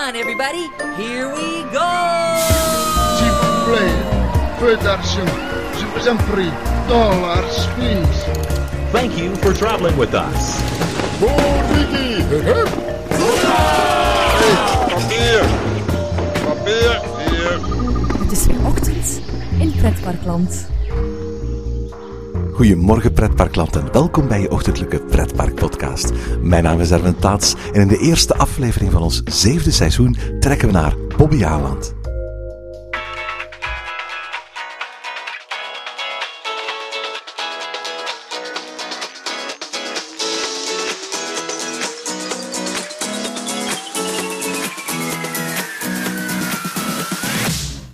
on, everybody. Here we go. S'il vous plaît, peu d'argent. Je vous en prie. Dollars, please. Thank you for traveling with us. Ricky. Papier! Papier! Hier! Het is weer ochtend in Pretparkland. Goedemorgen pretparkland en welkom bij je ochtendelijke pretparkpodcast. Mijn naam is Erwin Taats en in de eerste aflevering van ons zevende seizoen trekken we naar Bobbejaanland.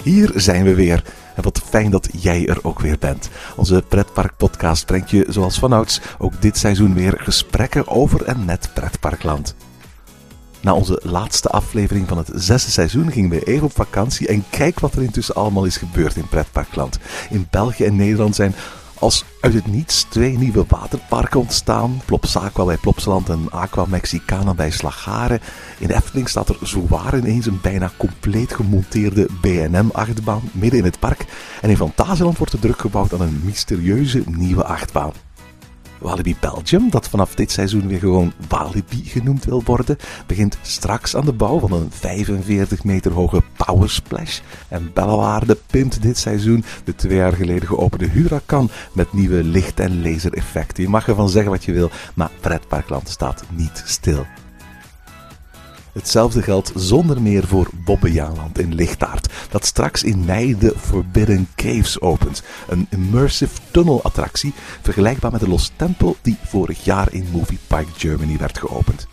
Hier zijn we weer. En wat fijn dat jij er ook weer bent. Onze pretparkpodcast brengt je zoals vanouds ook dit seizoen weer gesprekken over en met pretparkland. Na onze laatste aflevering van het zesde seizoen gingen we even op vakantie en kijk wat er intussen allemaal is gebeurd in pretparkland. In België en Nederland zijn als uit het niets twee nieuwe waterparken ontstaan. Plops Aqua bij Plopsaland en Aqua Mexicana bij Slagharen. In Efteling staat er zowaar ineens een bijna compleet gemonteerde B&M-achtbaan midden in het park. En in Fantasieland wordt er druk gebouwd aan een mysterieuze nieuwe achtbaan. Walibi Belgium, dat vanaf dit seizoen weer gewoon Walibi genoemd wil worden, begint straks aan de bouw van een 45 meter hoge Power Splash. En Bellewaarde pimpt dit seizoen de twee jaar geleden geopende Huracan met nieuwe licht- en lasereffecten. Je mag ervan zeggen wat je wil, maar Pretparkland staat niet stil. Hetzelfde geldt zonder meer voor Bobbejaanland in Lichtaard, dat straks in mei de Forbidden Caves opent. Een immersive tunnelattractie vergelijkbaar met de Lost Temple die vorig jaar in Movie Park Germany werd geopend.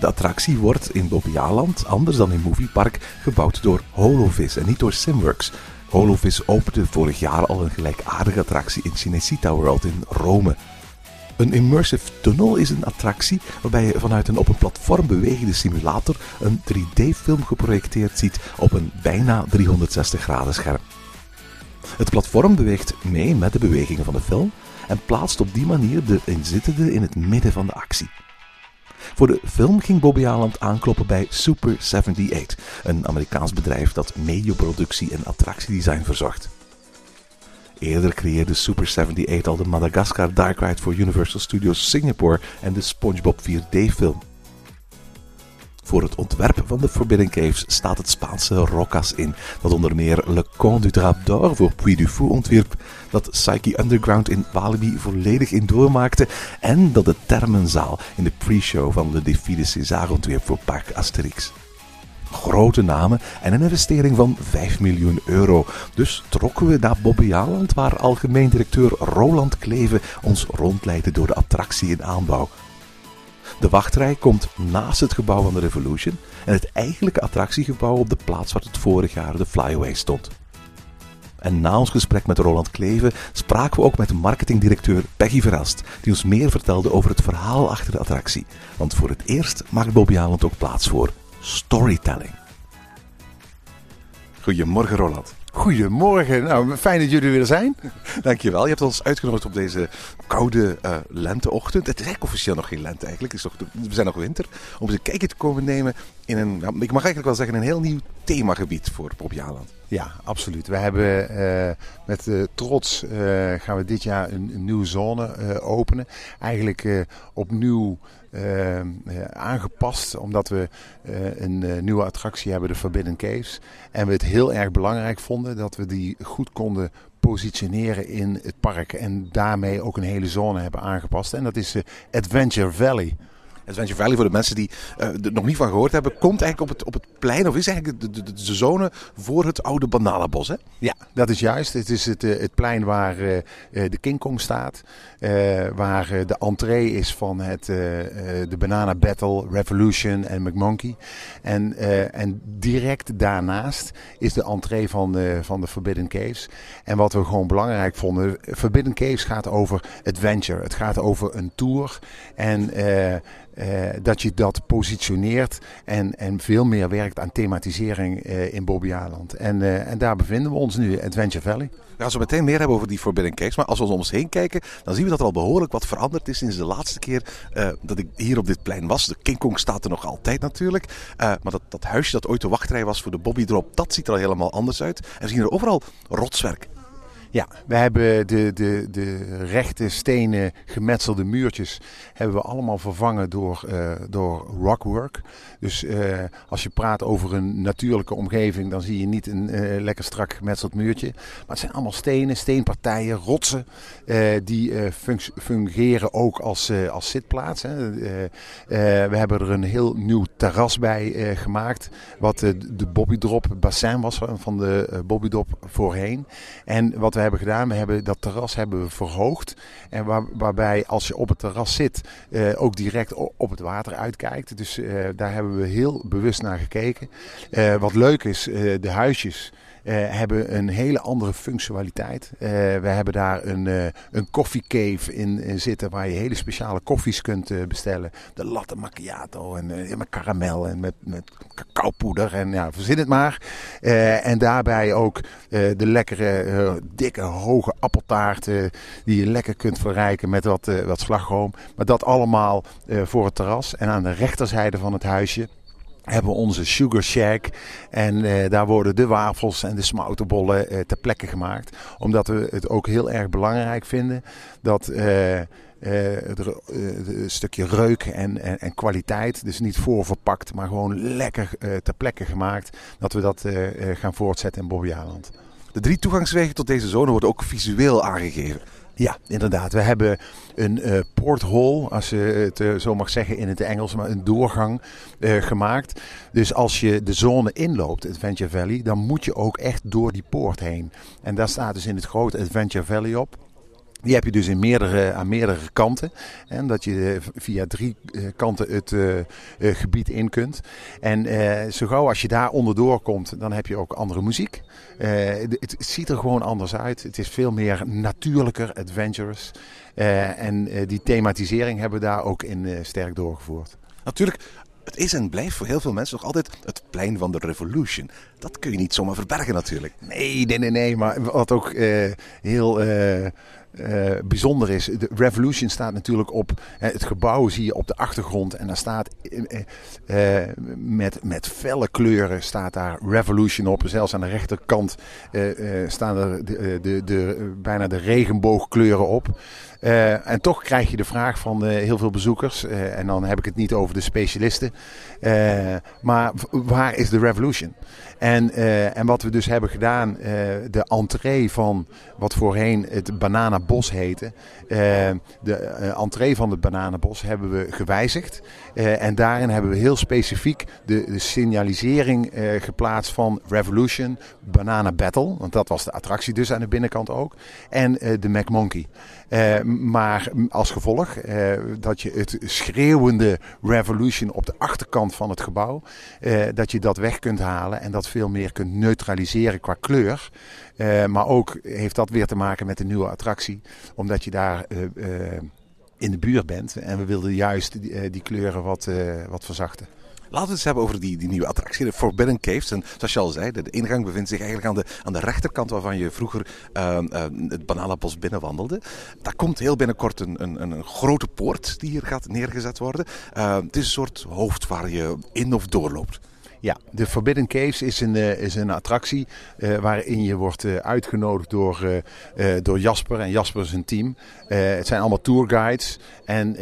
De attractie wordt in Bobbejaanland, anders dan in Movie Park, gebouwd door Holovis en niet door Simworks. Holovis opende vorig jaar al een gelijkaardige attractie in Cinecittà World in Rome. Een immersive tunnel is een attractie waarbij je vanuit een op een platform bewegende simulator een 3D-film geprojecteerd ziet op een bijna 360 graden scherm. Het platform beweegt mee met de bewegingen van de film en plaatst op die manier de inzittende in het midden van de actie. Voor de film ging Bobby Aland aankloppen bij Super 78, een Amerikaans bedrijf dat medioproductie en attractiedesign verzorgt. Eerder creëerde Super 78 al de Madagascar Dark Ride voor Universal Studios Singapore en de SpongeBob 4D-film. Voor het ontwerp van de Forbidden Caves staat het Spaanse Rocas in, dat onder meer Le Conte du Drap d'Or voor Puy du Fou ontwierp, dat Psyche Underground in Walibi volledig in doormaakte en dat de Termenzaal in de pre-show van de Défi de César ontwierp voor Parc Asterix grote namen en een investering van 5 miljoen euro. Dus trokken we naar Bobbejaanland, waar algemeen directeur Roland Kleven ons rondleidde door de attractie in aanbouw. De wachtrij komt naast het gebouw van de Revolution en het eigenlijke attractiegebouw op de plaats waar het vorig jaar de Flyaway stond. En na ons gesprek met Roland Kleven spraken we ook met marketingdirecteur Peggy Verelst, die ons meer vertelde over het verhaal achter de attractie. Want voor het eerst maakt Bobbejaanland ook plaats voor storytelling. Goedemorgen Roland. Goedemorgen, nou fijn dat jullie weer zijn. Dankjewel, je hebt ons uitgenodigd op deze koude uh, lenteochtend. Het is eigenlijk officieel nog geen lente eigenlijk, het is nog, we zijn nog winter. Om eens een kijkje te komen nemen ik mag eigenlijk wel zeggen, een heel nieuw themagebied voor Bobbejaanland. Ja, absoluut. We hebben uh, met uh, trots gaan we dit jaar een, een nieuwe zone openen. Eigenlijk opnieuw aangepast. Omdat we een nieuwe attractie hebben, de Forbidden Caves. En we het heel erg belangrijk vonden dat we die goed konden positioneren in het park. En daarmee ook een hele zone hebben aangepast. En dat is Adventure Valley. Adventure Valley, voor de mensen die uh, er nog niet van gehoord hebben, komt eigenlijk op het, op het plein, of is eigenlijk de, de, de, zone voor het oude bananenbos, hè? Ja, dat is juist. Het is het, het plein waar uh, de King Kong staat, waar de entree is van het, de Banana Battle, Revolution en McMonkey. En, en direct daarnaast is de entree van de, van de Forbidden Caves. En wat we gewoon belangrijk vonden, Forbidden Caves gaat over adventure. Het gaat over een tour en... dat je dat positioneert en, en veel meer werkt aan thematisering in Bobbejaanland. En, en daar bevinden we ons nu, Adventure Valley. We gaan zo meteen meer hebben over die Forbidden Caves. Maar als we om ons heen kijken, dan zien we dat er al behoorlijk wat veranderd is sinds de laatste keer dat ik hier op dit plein was. De King Kong staat er nog altijd natuurlijk. Maar dat, dat huisje dat ooit de wachtrij was voor de Bobby Drop, dat ziet er al helemaal anders uit. En we zien er overal rotswerk. Ja, we hebben de, de, de rechte stenen gemetselde muurtjes hebben we allemaal vervangen door, uh, door rockwork. Dus uh, als je praat over een natuurlijke omgeving, dan zie je niet een uh, lekker strak gemetseld muurtje. Maar het zijn allemaal stenen, steenpartijen, rotsen, die fungeren ook als, als zitplaats. Hè. we hebben er een heel nieuw terras bij gemaakt, wat de Bobby Drop bassin was van de Bobby Drop voorheen. En wat we hebben gedaan, we hebben dat terras hebben we verhoogd. En waar, waarbij als je op het terras zit, uh, ook direct op het water uitkijkt. Dus uh, daar hebben we heel bewust naar gekeken. Uh, wat leuk is, de huisjes. Uh, hebben een hele andere functionaliteit. Uh, we hebben daar een, uh, een cave in, in, zitten waar je hele speciale koffies kunt bestellen. De latte macchiato en met karamel en met, met cacaopoeder en ja, verzin het maar. en daarbij ook de lekkere, dikke, hoge appeltaarten die je lekker kunt verrijken met wat, wat slagroom. Maar dat allemaal voor het terras. En aan de rechterzijde van het huisje hebben onze Sugar Shack. En uh, daar worden de wafels en de smoutenbollen uh, ter plekke gemaakt. Omdat we het ook heel erg belangrijk vinden dat uh, een stukje reuk en, en, en, kwaliteit, dus niet voorverpakt, maar gewoon lekker ter plekke gemaakt, dat we dat gaan voortzetten in Bobbejaanland. De drie toegangswegen tot deze zone worden ook visueel aangegeven. Ja, inderdaad. We hebben een uh, porthole, als je het uh, zo mag zeggen in het Engels, maar een doorgang uh, gemaakt. Dus als je de zone inloopt, Adventure Valley, dan moet je ook echt door die poort heen. En daar staat dus in het grote Adventure Valley op. Die heb je dus in meerdere, aan meerdere kanten. En dat je via drie kanten het uh, gebied in kunt. En uh, zo gauw als je daar onderdoor komt, dan heb je ook andere muziek. het ziet er gewoon anders uit. Het is veel meer natuurlijker, adventurous. en die thematisering hebben we daar ook in sterk doorgevoerd. Natuurlijk, het is en blijft voor heel veel mensen nog altijd het plein van de revolution. Dat kun je niet zomaar verbergen natuurlijk. Nee, nee, nee, nee. Maar wat ook uh, heel... Uh, uh, bijzonder is. De Revolution staat natuurlijk op. het gebouw zie je op de achtergrond. En daar staat uh, met, met felle kleuren staat daar Revolution op. Zelfs aan de rechterkant staan er de, de, de, bijna de regenboogkleuren op. En toch krijg je de vraag van heel veel bezoekers, en dan heb ik het niet over de specialisten, maar waar is de revolution? En, en wat we dus hebben gedaan, de entree van wat voorheen het Bananenbos heette, de entree van het Bananenbos hebben we gewijzigd. en daarin hebben we heel specifiek de, de signalisering geplaatst van Revolution, Banana Battle, want dat was de attractie dus aan de binnenkant ook, en de McMonkey. Maar als gevolg dat je het schreeuwende Revolution op de achterkant van het gebouw, dat je dat weg kunt halen en dat veel meer kunt neutraliseren qua kleur. maar ook heeft dat weer te maken met de nieuwe attractie, omdat je daar in de buurt bent. En we wilden juist die, die kleuren wat, wat verzachten. Laten we het eens hebben over die, die nieuwe attractie, de Forbidden Caves. En zoals je al zei, de, ingang bevindt zich eigenlijk aan de, aan de rechterkant waarvan je vroeger uh, uh, het Bananenbos binnenwandelde. Daar komt heel binnenkort een, een, een grote poort die hier gaat neergezet worden. Het is een soort hoofd waar je in of doorloopt. Ja, de Forbidden Caves is een, uh, is een attractie uh, waarin je wordt uh, uitgenodigd door, door Jasper en Jasper zijn team. het zijn allemaal tourguides en,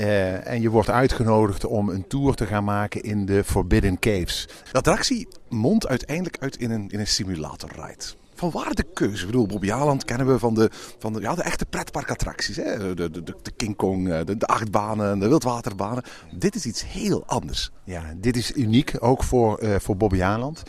en je wordt uitgenodigd om een tour te gaan maken in de Forbidden Caves. De attractie mondt uiteindelijk uit in een, in een simulator ride. Van waar de keuze? Ik bedoel, Bobby Aland kennen we van de, van de, ja, de echte pretparkattracties. Hè? De, de, de, King Kong, de, de achtbanen, de wildwaterbanen. Dit is iets heel anders. Ja, dit is uniek, ook voor, uh, voor Bobby Aland.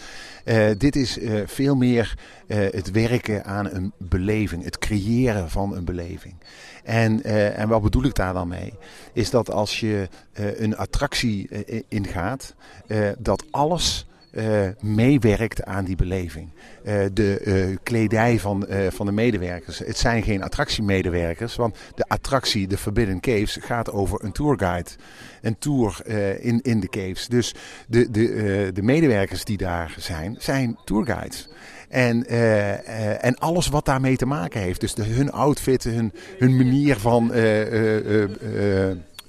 Uh, dit is veel meer het werken aan een beleving, het creëren van een beleving. En, en wat bedoel ik daar dan mee? Is dat als je een attractie ingaat, dat alles eh, meewerkt aan die beleving. Eh, de eh, kledij van, van de medewerkers. Het zijn geen attractiemedewerkers, want de attractie, de Forbidden Caves, gaat over een tourguide. Een tour in, in de caves. Dus de, de, de medewerkers die daar zijn, zijn tourguides. En, en alles wat daarmee te maken heeft. Dus de, hun outfit, hun, hun manier van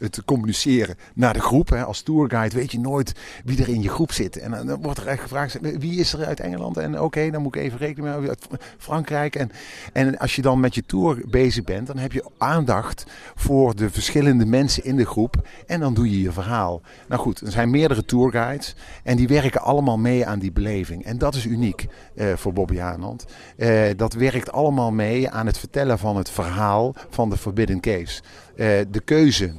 het communiceren naar de groep. Hè. Als tourguide weet je nooit wie er in je groep zit. En dan- dan wordt er echt gevraagd, wie is er uit Engeland? En oké, dan moet ik even rekenen houden. Uit Frankrijk. En, en als je dan met je tour bezig bent, dan heb je aandacht voor de verschillende mensen in de groep. En dan doe je je verhaal. Nou goed, er zijn meerdere tourguides. En die werken allemaal mee aan die beleving. En dat is uniek eh, voor Bobby Aanland. Eh, dat werkt allemaal mee aan het vertellen van het verhaal van de Forbidden Caves. Eh, de keuze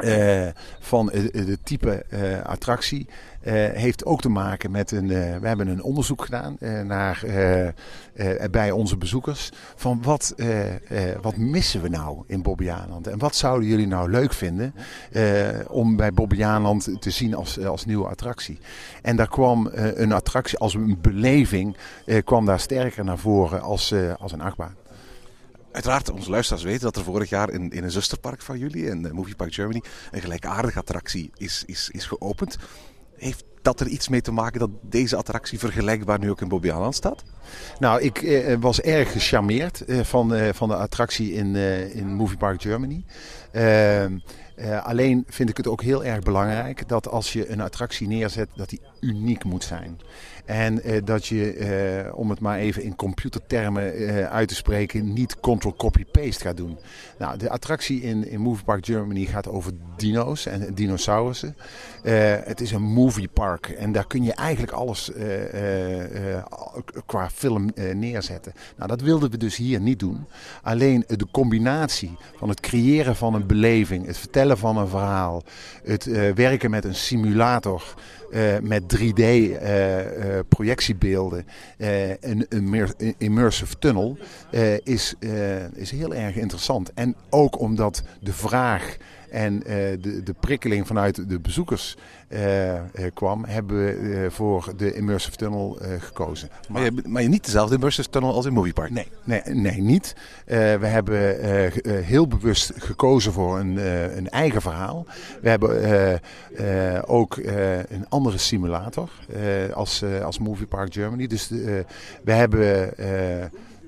eh, van het type eh, attractie eh, heeft ook te maken met een. eh, we hebben een onderzoek gedaan eh, naar, eh, eh, bij onze bezoekers. Van wat, eh, eh, wat missen we nou in Bobbejaanland? En wat zouden jullie nou leuk vinden eh, om bij Bobbejaanland te zien als, als nieuwe attractie? En daar kwam eh, een attractie als een beleving, eh, kwam daar sterker naar voren als, eh, als een achtbaan. Uiteraard, onze luisteraars weten dat er vorig jaar in, in een zusterpark van jullie, in eh, Movie Park Germany, een gelijkaardige attractie is, is, is geopend. Heeft dat er iets mee te maken dat deze attractie vergelijkbaar nu ook in Bobbejaanland staat? Nou, ik eh, was erg gecharmeerd eh, van, eh, van de attractie in, eh, in Movie Park Germany. Eh, alleen vind ik het ook heel erg belangrijk dat als je een attractie neerzet, dat die uniek moet zijn. En eh, dat je, eh, om het maar even in computertermen uit te spreken, niet control-copy-paste gaat doen. Nou, de attractie in, in Movie Park Germany gaat over dino's en dinosaurussen. Het is een moviepark en daar kun je eigenlijk alles qua film neerzetten. Nou, dat wilden we dus hier niet doen. Alleen de combinatie van het creëren van een beleving, het vertellen van een verhaal, het eh, werken met een simulator. eh, met 3D-projectiebeelden, een, een een immersive tunnel, eh, is, eh, is heel erg interessant. En ook omdat de vraag en eh, de, de prikkeling vanuit de bezoekers eh, eh, kwam, hebben we voor de immersive tunnel gekozen. Maar je, maar niet dezelfde immersive tunnel als in Movie Park? Nee, nee, nee niet. We hebben heel bewust gekozen voor een, een eigen verhaal. We hebben ook een andere simulator als, als Movie Park Germany. Dus we hebben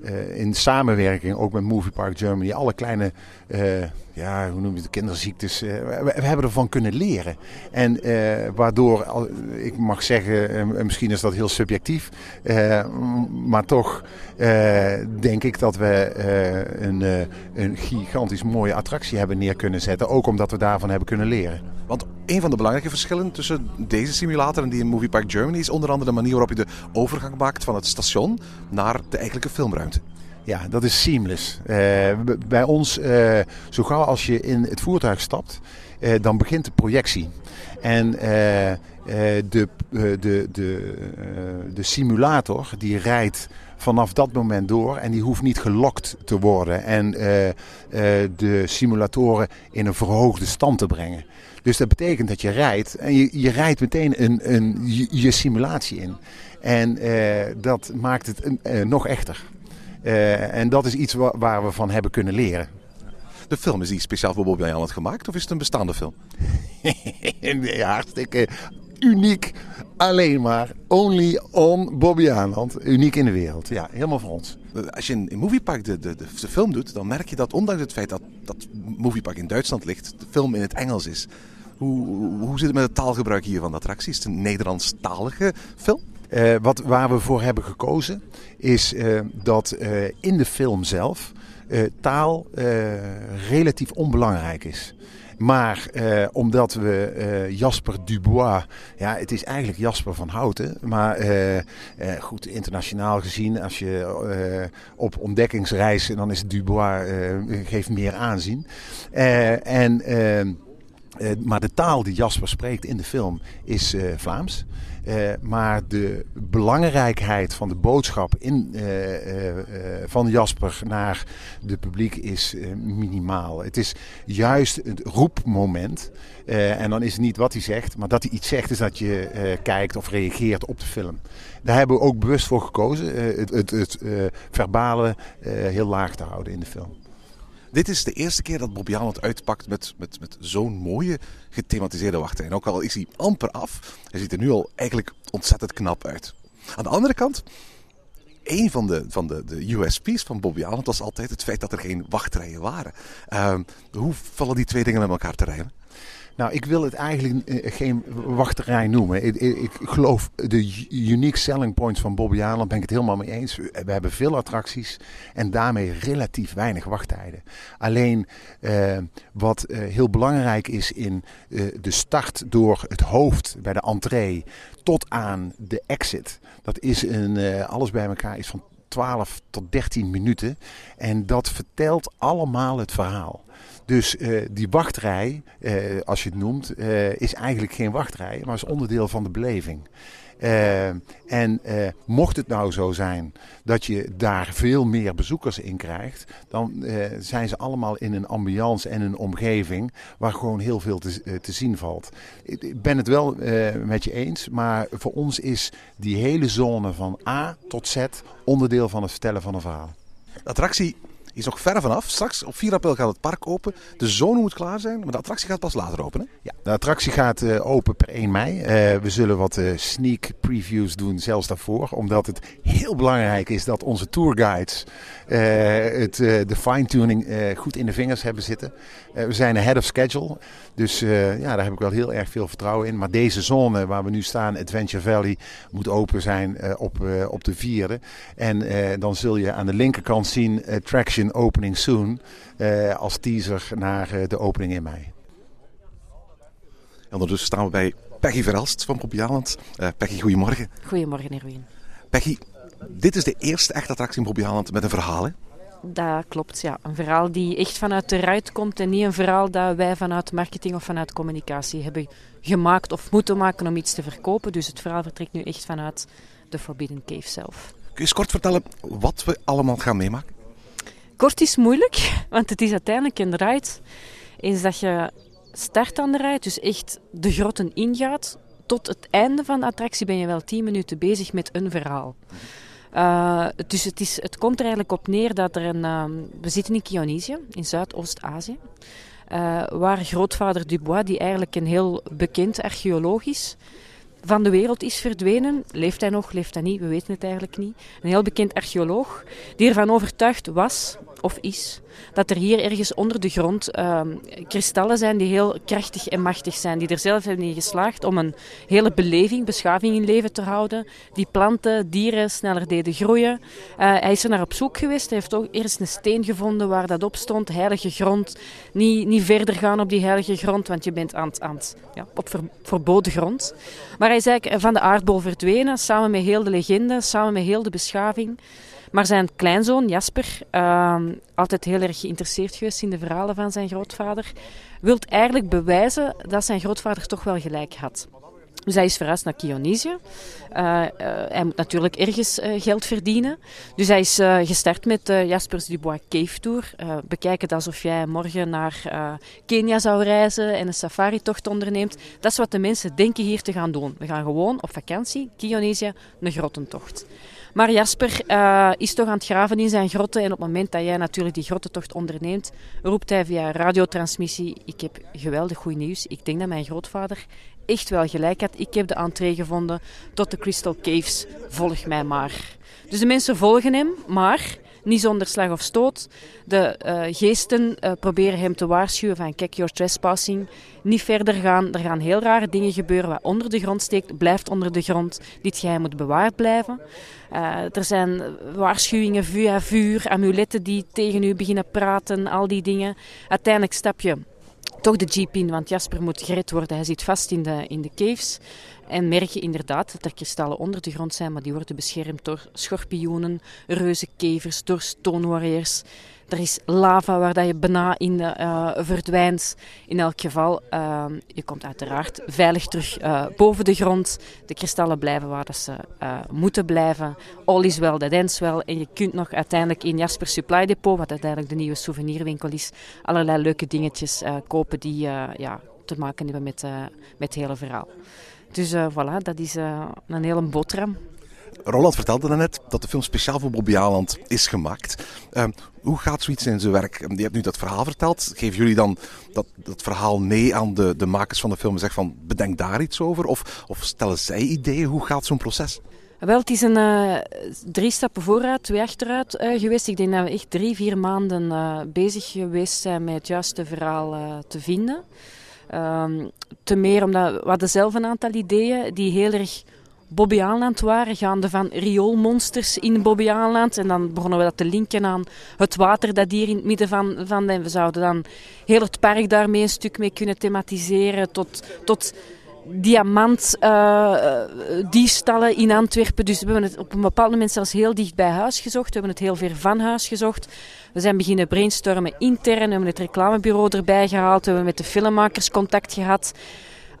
eh, in samenwerking ook met Movie Park Germany alle kleine, eh, ja, hoe noem je het, kinderziektes. eh, we, hebben ervan kunnen leren. En waardoor, ik mag zeggen, misschien is dat heel subjectief, maar toch denk ik dat we een, een gigantisch mooie attractie hebben neer kunnen zetten. Ook omdat we daarvan hebben kunnen leren. Een van de belangrijke verschillen tussen deze simulator en die in Movie Park Germany is onder andere de manier waarop je de overgang maakt van het station naar de eigenlijke filmruimte. Ja, dat is seamless. Eh, bij ons, eh, zo gauw als je in het voertuig stapt, eh, dan begint de projectie. En de, de, de, de simulator die rijdt vanaf dat moment door en die hoeft niet gelokt te worden en de simulatoren in een verhoogde stand te brengen. Dus dat betekent dat je rijdt en je, je rijdt meteen een, een, je, je simulatie in. En eh, dat maakt het eh, nog echter. Eh, en dat is iets wa- waar we van hebben kunnen leren. De film is die speciaal voor Bobby Island gemaakt of is het een bestaande film? ja, hartstikke uniek. Alleen maar only on Bobby Aanland. Uniek in de wereld. Ja, helemaal voor ons. Als je in, in Movie Park de, de, de, de film doet, dan merk je dat ondanks het feit dat, dat Movie Park in Duitsland ligt, de film in het Engels is. Hoe, hoe, zit het met het taalgebruik hier van de attractie? Is het een Nederlandstalige film? Eh, wat, waar we voor hebben gekozen is eh, dat eh, in de film zelf taal relatief onbelangrijk is. Maar omdat we Jasper Dubois, ja, het is eigenlijk Jasper van Houten, maar goed, internationaal gezien, als je op ontdekkingsreis, dan is Dubois, geeft meer aanzien. En. Eh, maar de taal die Jasper spreekt in de film is eh, Vlaams. Eh, maar de belangrijkheid van de boodschap in, van Jasper naar de publiek is minimaal. Het is juist het roepmoment. En dan is het niet wat hij zegt, maar dat hij iets zegt is dat je kijkt of reageert op de film. Daar hebben we ook bewust voor gekozen. het het, het verbale heel laag te houden in de film. Dit is de eerste keer dat Bobby Aland uitpakt met, met, met zo'n mooie gethematiseerde wachtrij. Ook al is hij amper af, hij ziet er nu al eigenlijk ontzettend knap uit. Aan de andere kant, een van de, van de, de USP's van Bobby Aland was altijd het feit dat er geen wachtrijen waren. Ehm, hoe vallen die twee dingen met elkaar te rijmen? Nou, ik wil het eigenlijk eh, geen wachterij noemen. Ik, ik, geloof de unique selling points van Bobby Aland ben ik het helemaal mee eens. We hebben veel attracties en daarmee relatief weinig wachttijden. Alleen eh, wat eh, heel belangrijk is in de start door het hoofd bij de entree tot aan de exit. Dat is een, alles bij elkaar is van 12 tot 13 minuten. En dat vertelt allemaal het verhaal. Dus eh, die wachtrij, eh, als je het noemt, eh, is eigenlijk geen wachtrij, maar is onderdeel van de beleving. En mocht het nou zo zijn dat je daar veel meer bezoekers in krijgt, dan zijn ze allemaal in een ambiance en een omgeving waar gewoon heel veel te, te zien valt. Ik, ben het wel met je eens, maar voor ons is die hele zone van A tot Z onderdeel van het vertellen van een verhaal. Attractie is nog ver vanaf. Straks op 4 april gaat het park open. De zone moet klaar zijn, maar de attractie gaat pas later openen. Ja, de attractie gaat eh, open per 1 mei. Eh, we zullen wat eh, sneak previews doen, zelfs daarvoor. Omdat het heel belangrijk is dat onze tourguides het, de fine-tuning goed in de vingers hebben zitten. We zijn ahead of schedule. Dus ja, daar heb ik wel heel erg veel vertrouwen in. Maar deze zone waar we nu staan, Adventure Valley, moet open zijn op, op de vierde. En dan zul je aan de linkerkant zien Attraction Opening Soon. eh, als teaser naar eh, de opening in mei. En ondertussen staan we bij Peggy Verelst van Bobby Aland. Eh, Peggy, goedemorgen. Goedemorgen, Erwin. Peggy, dit is de eerste echte attractie in Bobby Aland met een verhaal. Hè? Dat klopt, ja. Een verhaal die echt vanuit de ruit komt en niet een verhaal dat wij vanuit marketing of vanuit communicatie hebben gemaakt of moeten maken om iets te verkopen. Dus het verhaal vertrekt nu echt vanuit de Forbidden Cave zelf. Kun je eens kort vertellen wat we allemaal gaan meemaken? Kort is moeilijk, want het is uiteindelijk een ride. Eens dat je start aan de ride, dus echt de grotten ingaat, tot het einde van de attractie ben je wel 10 minuten bezig met een verhaal. Uh, dus het, is, het komt er eigenlijk op neer dat er een... Uh, we zitten in Kionizië, in Zuidoost-Azië. Uh, waar grootvader Dubois, die eigenlijk een heel bekend archeoloog is, van de wereld is verdwenen. Leeft hij nog, leeft hij niet? We weten het eigenlijk niet. Een heel bekend archeoloog die ervan overtuigd was, of is, dat er hier ergens onder de grond uh, kristallen zijn die heel krachtig en machtig zijn. Die er zelf hebben in geslaagd om een hele beleving, beschaving in leven te houden. Die planten, dieren sneller deden groeien. Uh, hij is er naar op zoek geweest. Hij heeft ook eerst een steen gevonden waar dat op stond. Heilige grond. Niet, niet verder gaan op die heilige grond, want je bent aan, aan, ja, op ver, verboden grond. Maar hij is eigenlijk van de aardbol verdwenen, samen met heel de legende, samen met heel de beschaving. Maar zijn kleinzoon Jasper, uh, altijd heel erg geïnteresseerd geweest in de verhalen van zijn grootvader, wil eigenlijk bewijzen dat zijn grootvader toch wel gelijk had. Dus hij is verhuisd naar Kionizië. Uh, uh, hij moet natuurlijk ergens uh, geld verdienen. Dus hij is gestart met de Jaspers Dubois Cave Tour. bekijk het alsof jij morgen naar Kenia zou reizen en een safari-tocht onderneemt. Dat is wat de mensen denken hier te gaan doen. We gaan gewoon op vakantie, Kionizië, een grottentocht. Maar Jasper uh, is toch aan het graven in zijn grotten. En op het moment dat jij natuurlijk die grottentocht onderneemt, roept hij via radiotransmissie: Ik heb geweldig goed nieuws. Ik denk dat mijn grootvader echt wel gelijk had. Ik heb de entree gevonden tot de Crystal Caves. Volg mij maar. Dus de mensen volgen hem, maar niet zonder slag of stoot. De uh, geesten uh, proberen hem te waarschuwen van kijk, you're trespassing. Niet verder gaan. Er gaan heel rare dingen gebeuren wat onder de grond steekt. Blijft onder de grond. Dit geheim moet bewaard blijven. Uh, er zijn waarschuwingen via vuur, amuletten die tegen u beginnen praten, al die dingen. Uiteindelijk stap je toch de jeep in, want Jasper moet gered worden. Hij zit vast in de, in de caves. En merk je inderdaad dat er kristallen onder de grond zijn, maar die worden beschermd door schorpioenen, reuzenkevers, door stonewarriors. Er is lava waar dat je bijna in uh, verdwijnt. In elk geval, uh, je komt uiteraard veilig terug uh, boven de grond. De kristallen blijven waar dat ze moeten blijven. All is well that ends well. En je kunt nog uiteindelijk in Jasper Supply Depot, wat uiteindelijk de nieuwe souvenirwinkel is, allerlei leuke dingetjes kopen die ja, te maken hebben met, met het hele verhaal. Dus voilà, dat is een hele boterham. Roland vertelde net dat de film speciaal voor Bobby Aland is gemaakt. Uh, hoe gaat zoiets in zijn werk? Je hebt nu dat verhaal verteld. Geven jullie dan dat, dat verhaal mee aan de, de makers van de film en zeggen van bedenk daar iets over? Of, of stellen zij ideeën? Hoe gaat zo'n proces? Wel, het is een uh, drie stappen vooruit, twee achteruit uh, geweest. Ik denk dat we echt drie, vier maanden uh, bezig geweest zijn met het juiste verhaal te vinden. Ehm, te meer omdat we hadden zelf een aantal ideeën die heel erg Bobbejaanland waren, gaande van rioolmonsters in Bobbejaanland. En dan begonnen we dat te linken aan het water dat hier in het midden van, van en we zouden dan heel het park daarmee een stuk mee kunnen thematiseren tot, tot diamant uh, diefstallen in Antwerpen. Dus we hebben het op een bepaald moment zelfs heel dicht bij huis gezocht. We hebben het heel ver van huis gezocht. We zijn beginnen brainstormen intern. We hebben het reclamebureau erbij gehaald. We hebben met de filmmakers contact gehad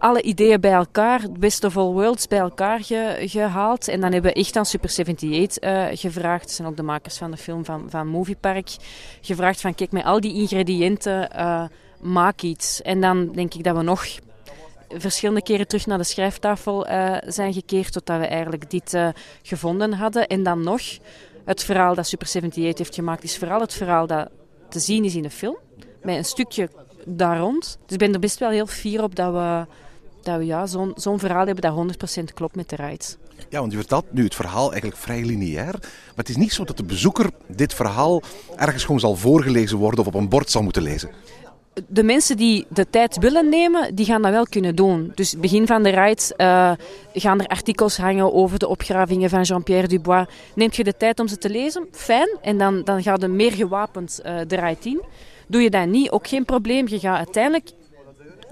alle ideeën bij elkaar, best of all worlds bij elkaar gehaald. En dan hebben we echt aan Super 78 uh, eh, gevraagd, zijn ook de makers van de film van, van Movie Park, gevraagd van kijk, met al die ingrediënten uh, maak iets. En dan denk ik dat we nog verschillende keren terug naar de schrijftafel uh, zijn gekeerd totdat we eigenlijk dit gevonden hadden. En dan nog, het verhaal dat Super 78 heeft gemaakt, is vooral het verhaal dat te zien is in de film. Met een stukje daar rond. Dus ik ben er best wel heel fier op dat we dat we ja, zo'n zo'n verhaal hebben dat 100% klopt met de rides. Ja, want je vertelt nu het verhaal eigenlijk vrij lineair. Maar het is niet zo dat de bezoeker dit verhaal ergens gewoon zal voorgelezen worden of op een bord zal moeten lezen. De mensen die de tijd willen nemen, die gaan dat wel kunnen doen. Dus begin van de ride uh, gaan er artikels hangen over de opgravingen van Jean-Pierre Dubois. Neemt je de tijd om ze te lezen? Fijn. En dan, dan gaat er meer gewapend uh, de ride in. Doe je dat niet, ook geen probleem. Je gaat uiteindelijk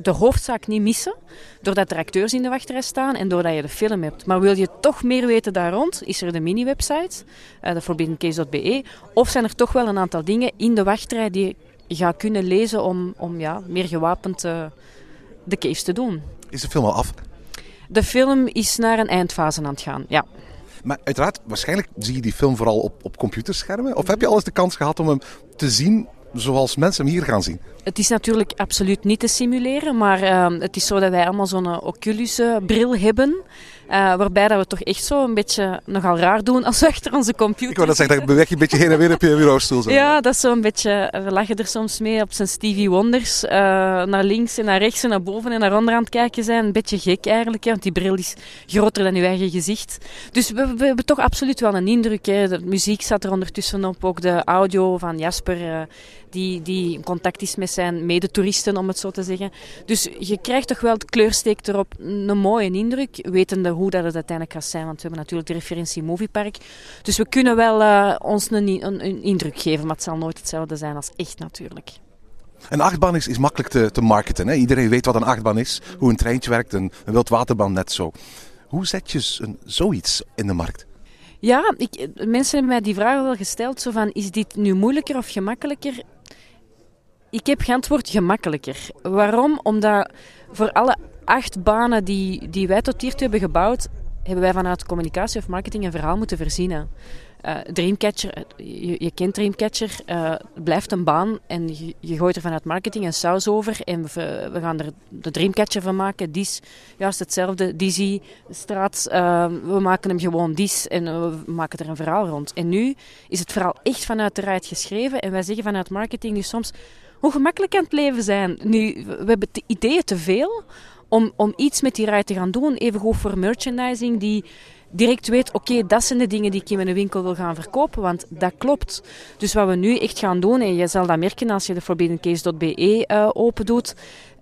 de hoofdzaak niet missen, doordat er acteurs in de wachtrij staan en doordat je de film hebt. Maar wil je toch meer weten daar rond, is er de mini-website, uh, de forbiddencase.be, of zijn er toch wel een aantal dingen in de wachtrij die je gaat kunnen lezen om, om ja, meer gewapend uh, de case te doen. Is de film al af? De film is naar een eindfase aan het gaan, ja. Maar uiteraard, waarschijnlijk zie je die film vooral op, op computerschermen. Of heb je al eens de kans gehad om hem te zien zoals mensen hem hier gaan zien? Het is natuurlijk absoluut niet te simuleren, maar uh, het is zo dat wij allemaal zo'n Oculus-bril hebben. Uh, waarbij dat we toch echt zo een beetje nogal raar doen als we achter onze computer Ik wou dat zeggen, dat beweeg je een beetje heen en weer op je bureaustoel. Zo. Ja, dat is zo'n beetje... We lachen er soms mee op zijn Stevie Wonders. Uh, naar links en naar rechts en naar boven en naar onder aan het kijken zijn. Een beetje gek eigenlijk, hè, want die bril is groter dan uw eigen gezicht. Dus we, we hebben toch absoluut wel een indruk. Hè. De muziek zat er ondertussen op, ook de audio van Jasper... Uh, die, die in contact is met zijn medetoeristen, om het zo te zeggen. Dus je krijgt toch wel, de kleursteek erop, een mooie indruk, wetende hoe dat het uiteindelijk gaat zijn. Want we hebben natuurlijk de referentie Moviepark. Dus we kunnen wel uh, ons een, een, een, indruk geven, maar het zal nooit hetzelfde zijn als echt natuurlijk. Een achtbaan is, is makkelijk te, te marketen. Hè? Iedereen weet wat een achtbaan is, hoe een treintje werkt, een, een wildwaterbaan net zo. Hoe zet je een, zoiets in de markt? Ja, ik, mensen hebben mij die vraag wel gesteld. Zo van, is dit nu moeilijker of gemakkelijker? Ik heb geantwoord gemakkelijker. Waarom? Omdat voor alle acht banen die, die wij tot hiertoe hebben gebouwd, hebben wij vanuit communicatie of marketing een verhaal moeten verzinnen. Uh, Dreamcatcher, je, je, kent Dreamcatcher, uh, blijft een baan en je, gooit er vanuit marketing een saus over en we, gaan er de Dreamcatcher van maken. Dies, juist hetzelfde, Dizzy, straat, we maken hem gewoon Dies en we maken er een verhaal rond. En nu is het verhaal echt vanuit de raad geschreven en wij zeggen vanuit marketing nu soms hoe gemakkelijk kan het leven zijn. Nu, we hebben de ideeën te veel om, om iets met die rij te gaan doen. Even goed voor merchandising die direct weet, oké, dat zijn de dingen die ik in mijn winkel wil gaan verkopen, want dat klopt. Dus wat we nu echt gaan doen, en je zal dat merken als je de forbiddencase.be uh, eh, open doet,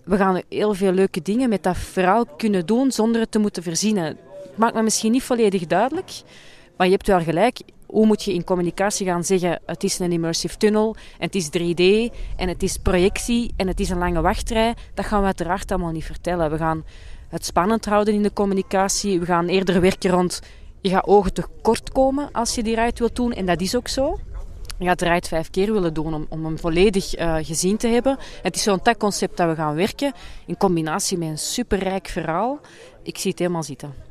we gaan heel veel leuke dingen met dat verhaal kunnen doen zonder het te moeten verzinnen. Maakt me misschien niet volledig duidelijk, maar je hebt wel gelijk hoe moet je in communicatie gaan zeggen: het is een immersive tunnel, en het is 3D, en het is projectie, en het is een lange wachtrij. Dat gaan we uiteraard allemaal niet vertellen. We gaan het spannend houden in de communicatie. We gaan eerder werken rond je gaat ogen tekort komen als je die ride wilt doen. En dat is ook zo. Je gaat de ride vijf keer willen doen om, om hem volledig uh, gezien te hebben. Het is zo'n concept dat we gaan werken in combinatie met een superrijk verhaal. Ik zie het helemaal zitten.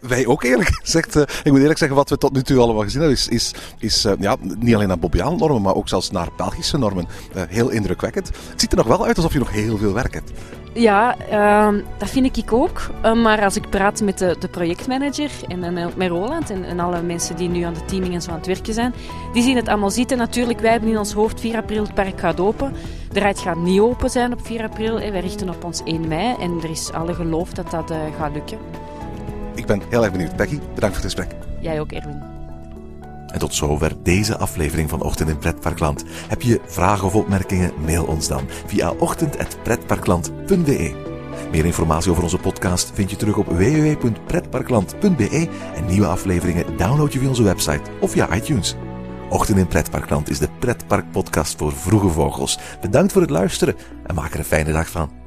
Wij ook eerlijk gezegd. Uh, ik moet eerlijk zeggen, wat we tot nu toe allemaal gezien hebben, is, is, is uh, ja, niet alleen naar Bobbiaan normen, maar ook zelfs naar Belgische normen. heel indrukwekkend. Het ziet er nog wel uit alsof je nog heel veel werk hebt. Ja, uh, dat vind ik ook. Maar als ik praat met de, de projectmanager en, met Roland en, alle mensen die nu aan de teaming en zo aan het werken zijn, die zien het allemaal zitten. Natuurlijk, wij hebben in ons hoofd 4 april het park gaat open. De rij gaat niet open zijn op 4 april. Wij richten op ons 1 mei en er is alle geloof dat dat gaat lukken. Ik ben heel erg benieuwd. Becky, bedankt voor het gesprek. Jij ook, Erwin. En tot zover deze aflevering van Ochtend in Pretparkland. Heb je vragen of opmerkingen? Mail ons dan via ochtend.pretparkland.be. Meer informatie over onze podcast vind je terug op www.pretparkland.be en nieuwe afleveringen download je via onze website of via iTunes. Ochtend in Pretparkland is de pretparkpodcast voor vroege vogels. Bedankt voor het luisteren en maak er een fijne dag van.